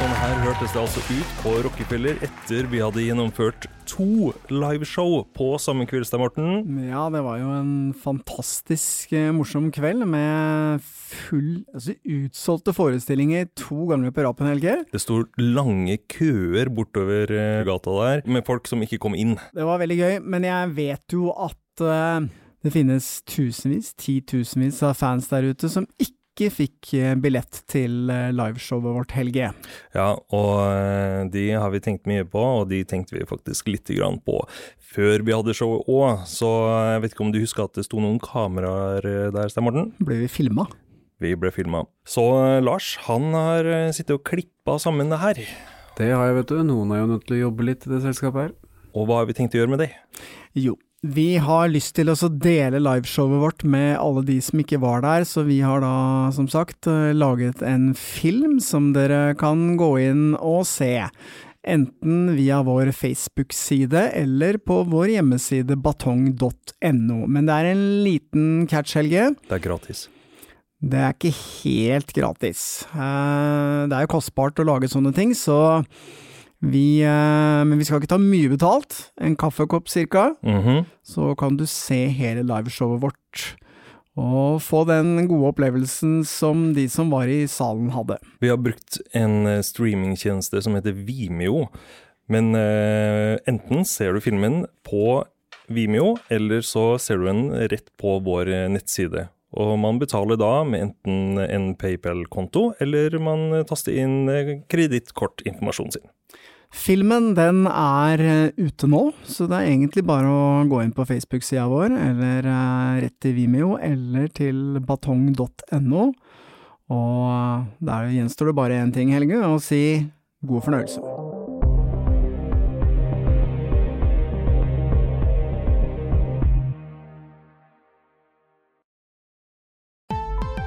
sånn her hørtes det altså ut på Rockefeller etter vi hadde gjennomført to liveshow på samme kveld, Stein Morten. Ja, det var jo en fantastisk eh, morsom kveld med full altså utsolgte forestillinger to ganger på rapen, Helge. Det sto lange køer bortover eh, gata der med folk som ikke kom inn. Det var veldig gøy, men jeg vet jo at eh, det finnes tusenvis, titusenvis av fans der ute som ikke fikk eh, billett til eh, liveshowet vårt, Helge. Ja, og eh, de har vi tenkt mye på, og de tenkte vi faktisk litt grann på før vi hadde showet òg. Så jeg vet ikke om du husker at det sto noen kameraer der, Stein Morten? Ble vi filma? Vi ble filma. Så Lars, han har sittet og klippa sammen det her. Det har jeg, vet du. Noen er jo nødt til å jobbe litt i det selskapet her. Og hva har vi tenkt å gjøre med det? Jo, vi har lyst til å dele liveshowet vårt med alle de som ikke var der, så vi har da som sagt eh, laget en film som dere kan gå inn og se. Enten via vår Facebook-side eller på vår hjemmeside batong.no. Men det er en liten catch, Helge. Det er gratis. Det er ikke helt gratis. Eh, det er jo kostbart å lage sånne ting, så vi, eh, men vi skal ikke ta mye betalt, en kaffekopp cirka, mm -hmm. så kan du se hele liveshowet vårt. Og få den gode opplevelsen som de som var i salen hadde. Vi har brukt en streamingtjeneste som heter Vimeo. Men eh, enten ser du filmen på Vimeo, eller så ser du den rett på vår nettside. Og man betaler da med enten en PayPal-konto, eller man taster inn kredittkortinformasjonen sin. Filmen den er eh, ute nå, så det er egentlig bare å gå inn på Facebook-sida vår, eller eh, rett til Vimeo, eller til batong.no. Og eh, der gjenstår det bare én ting, Helge, å si god fornøyelse.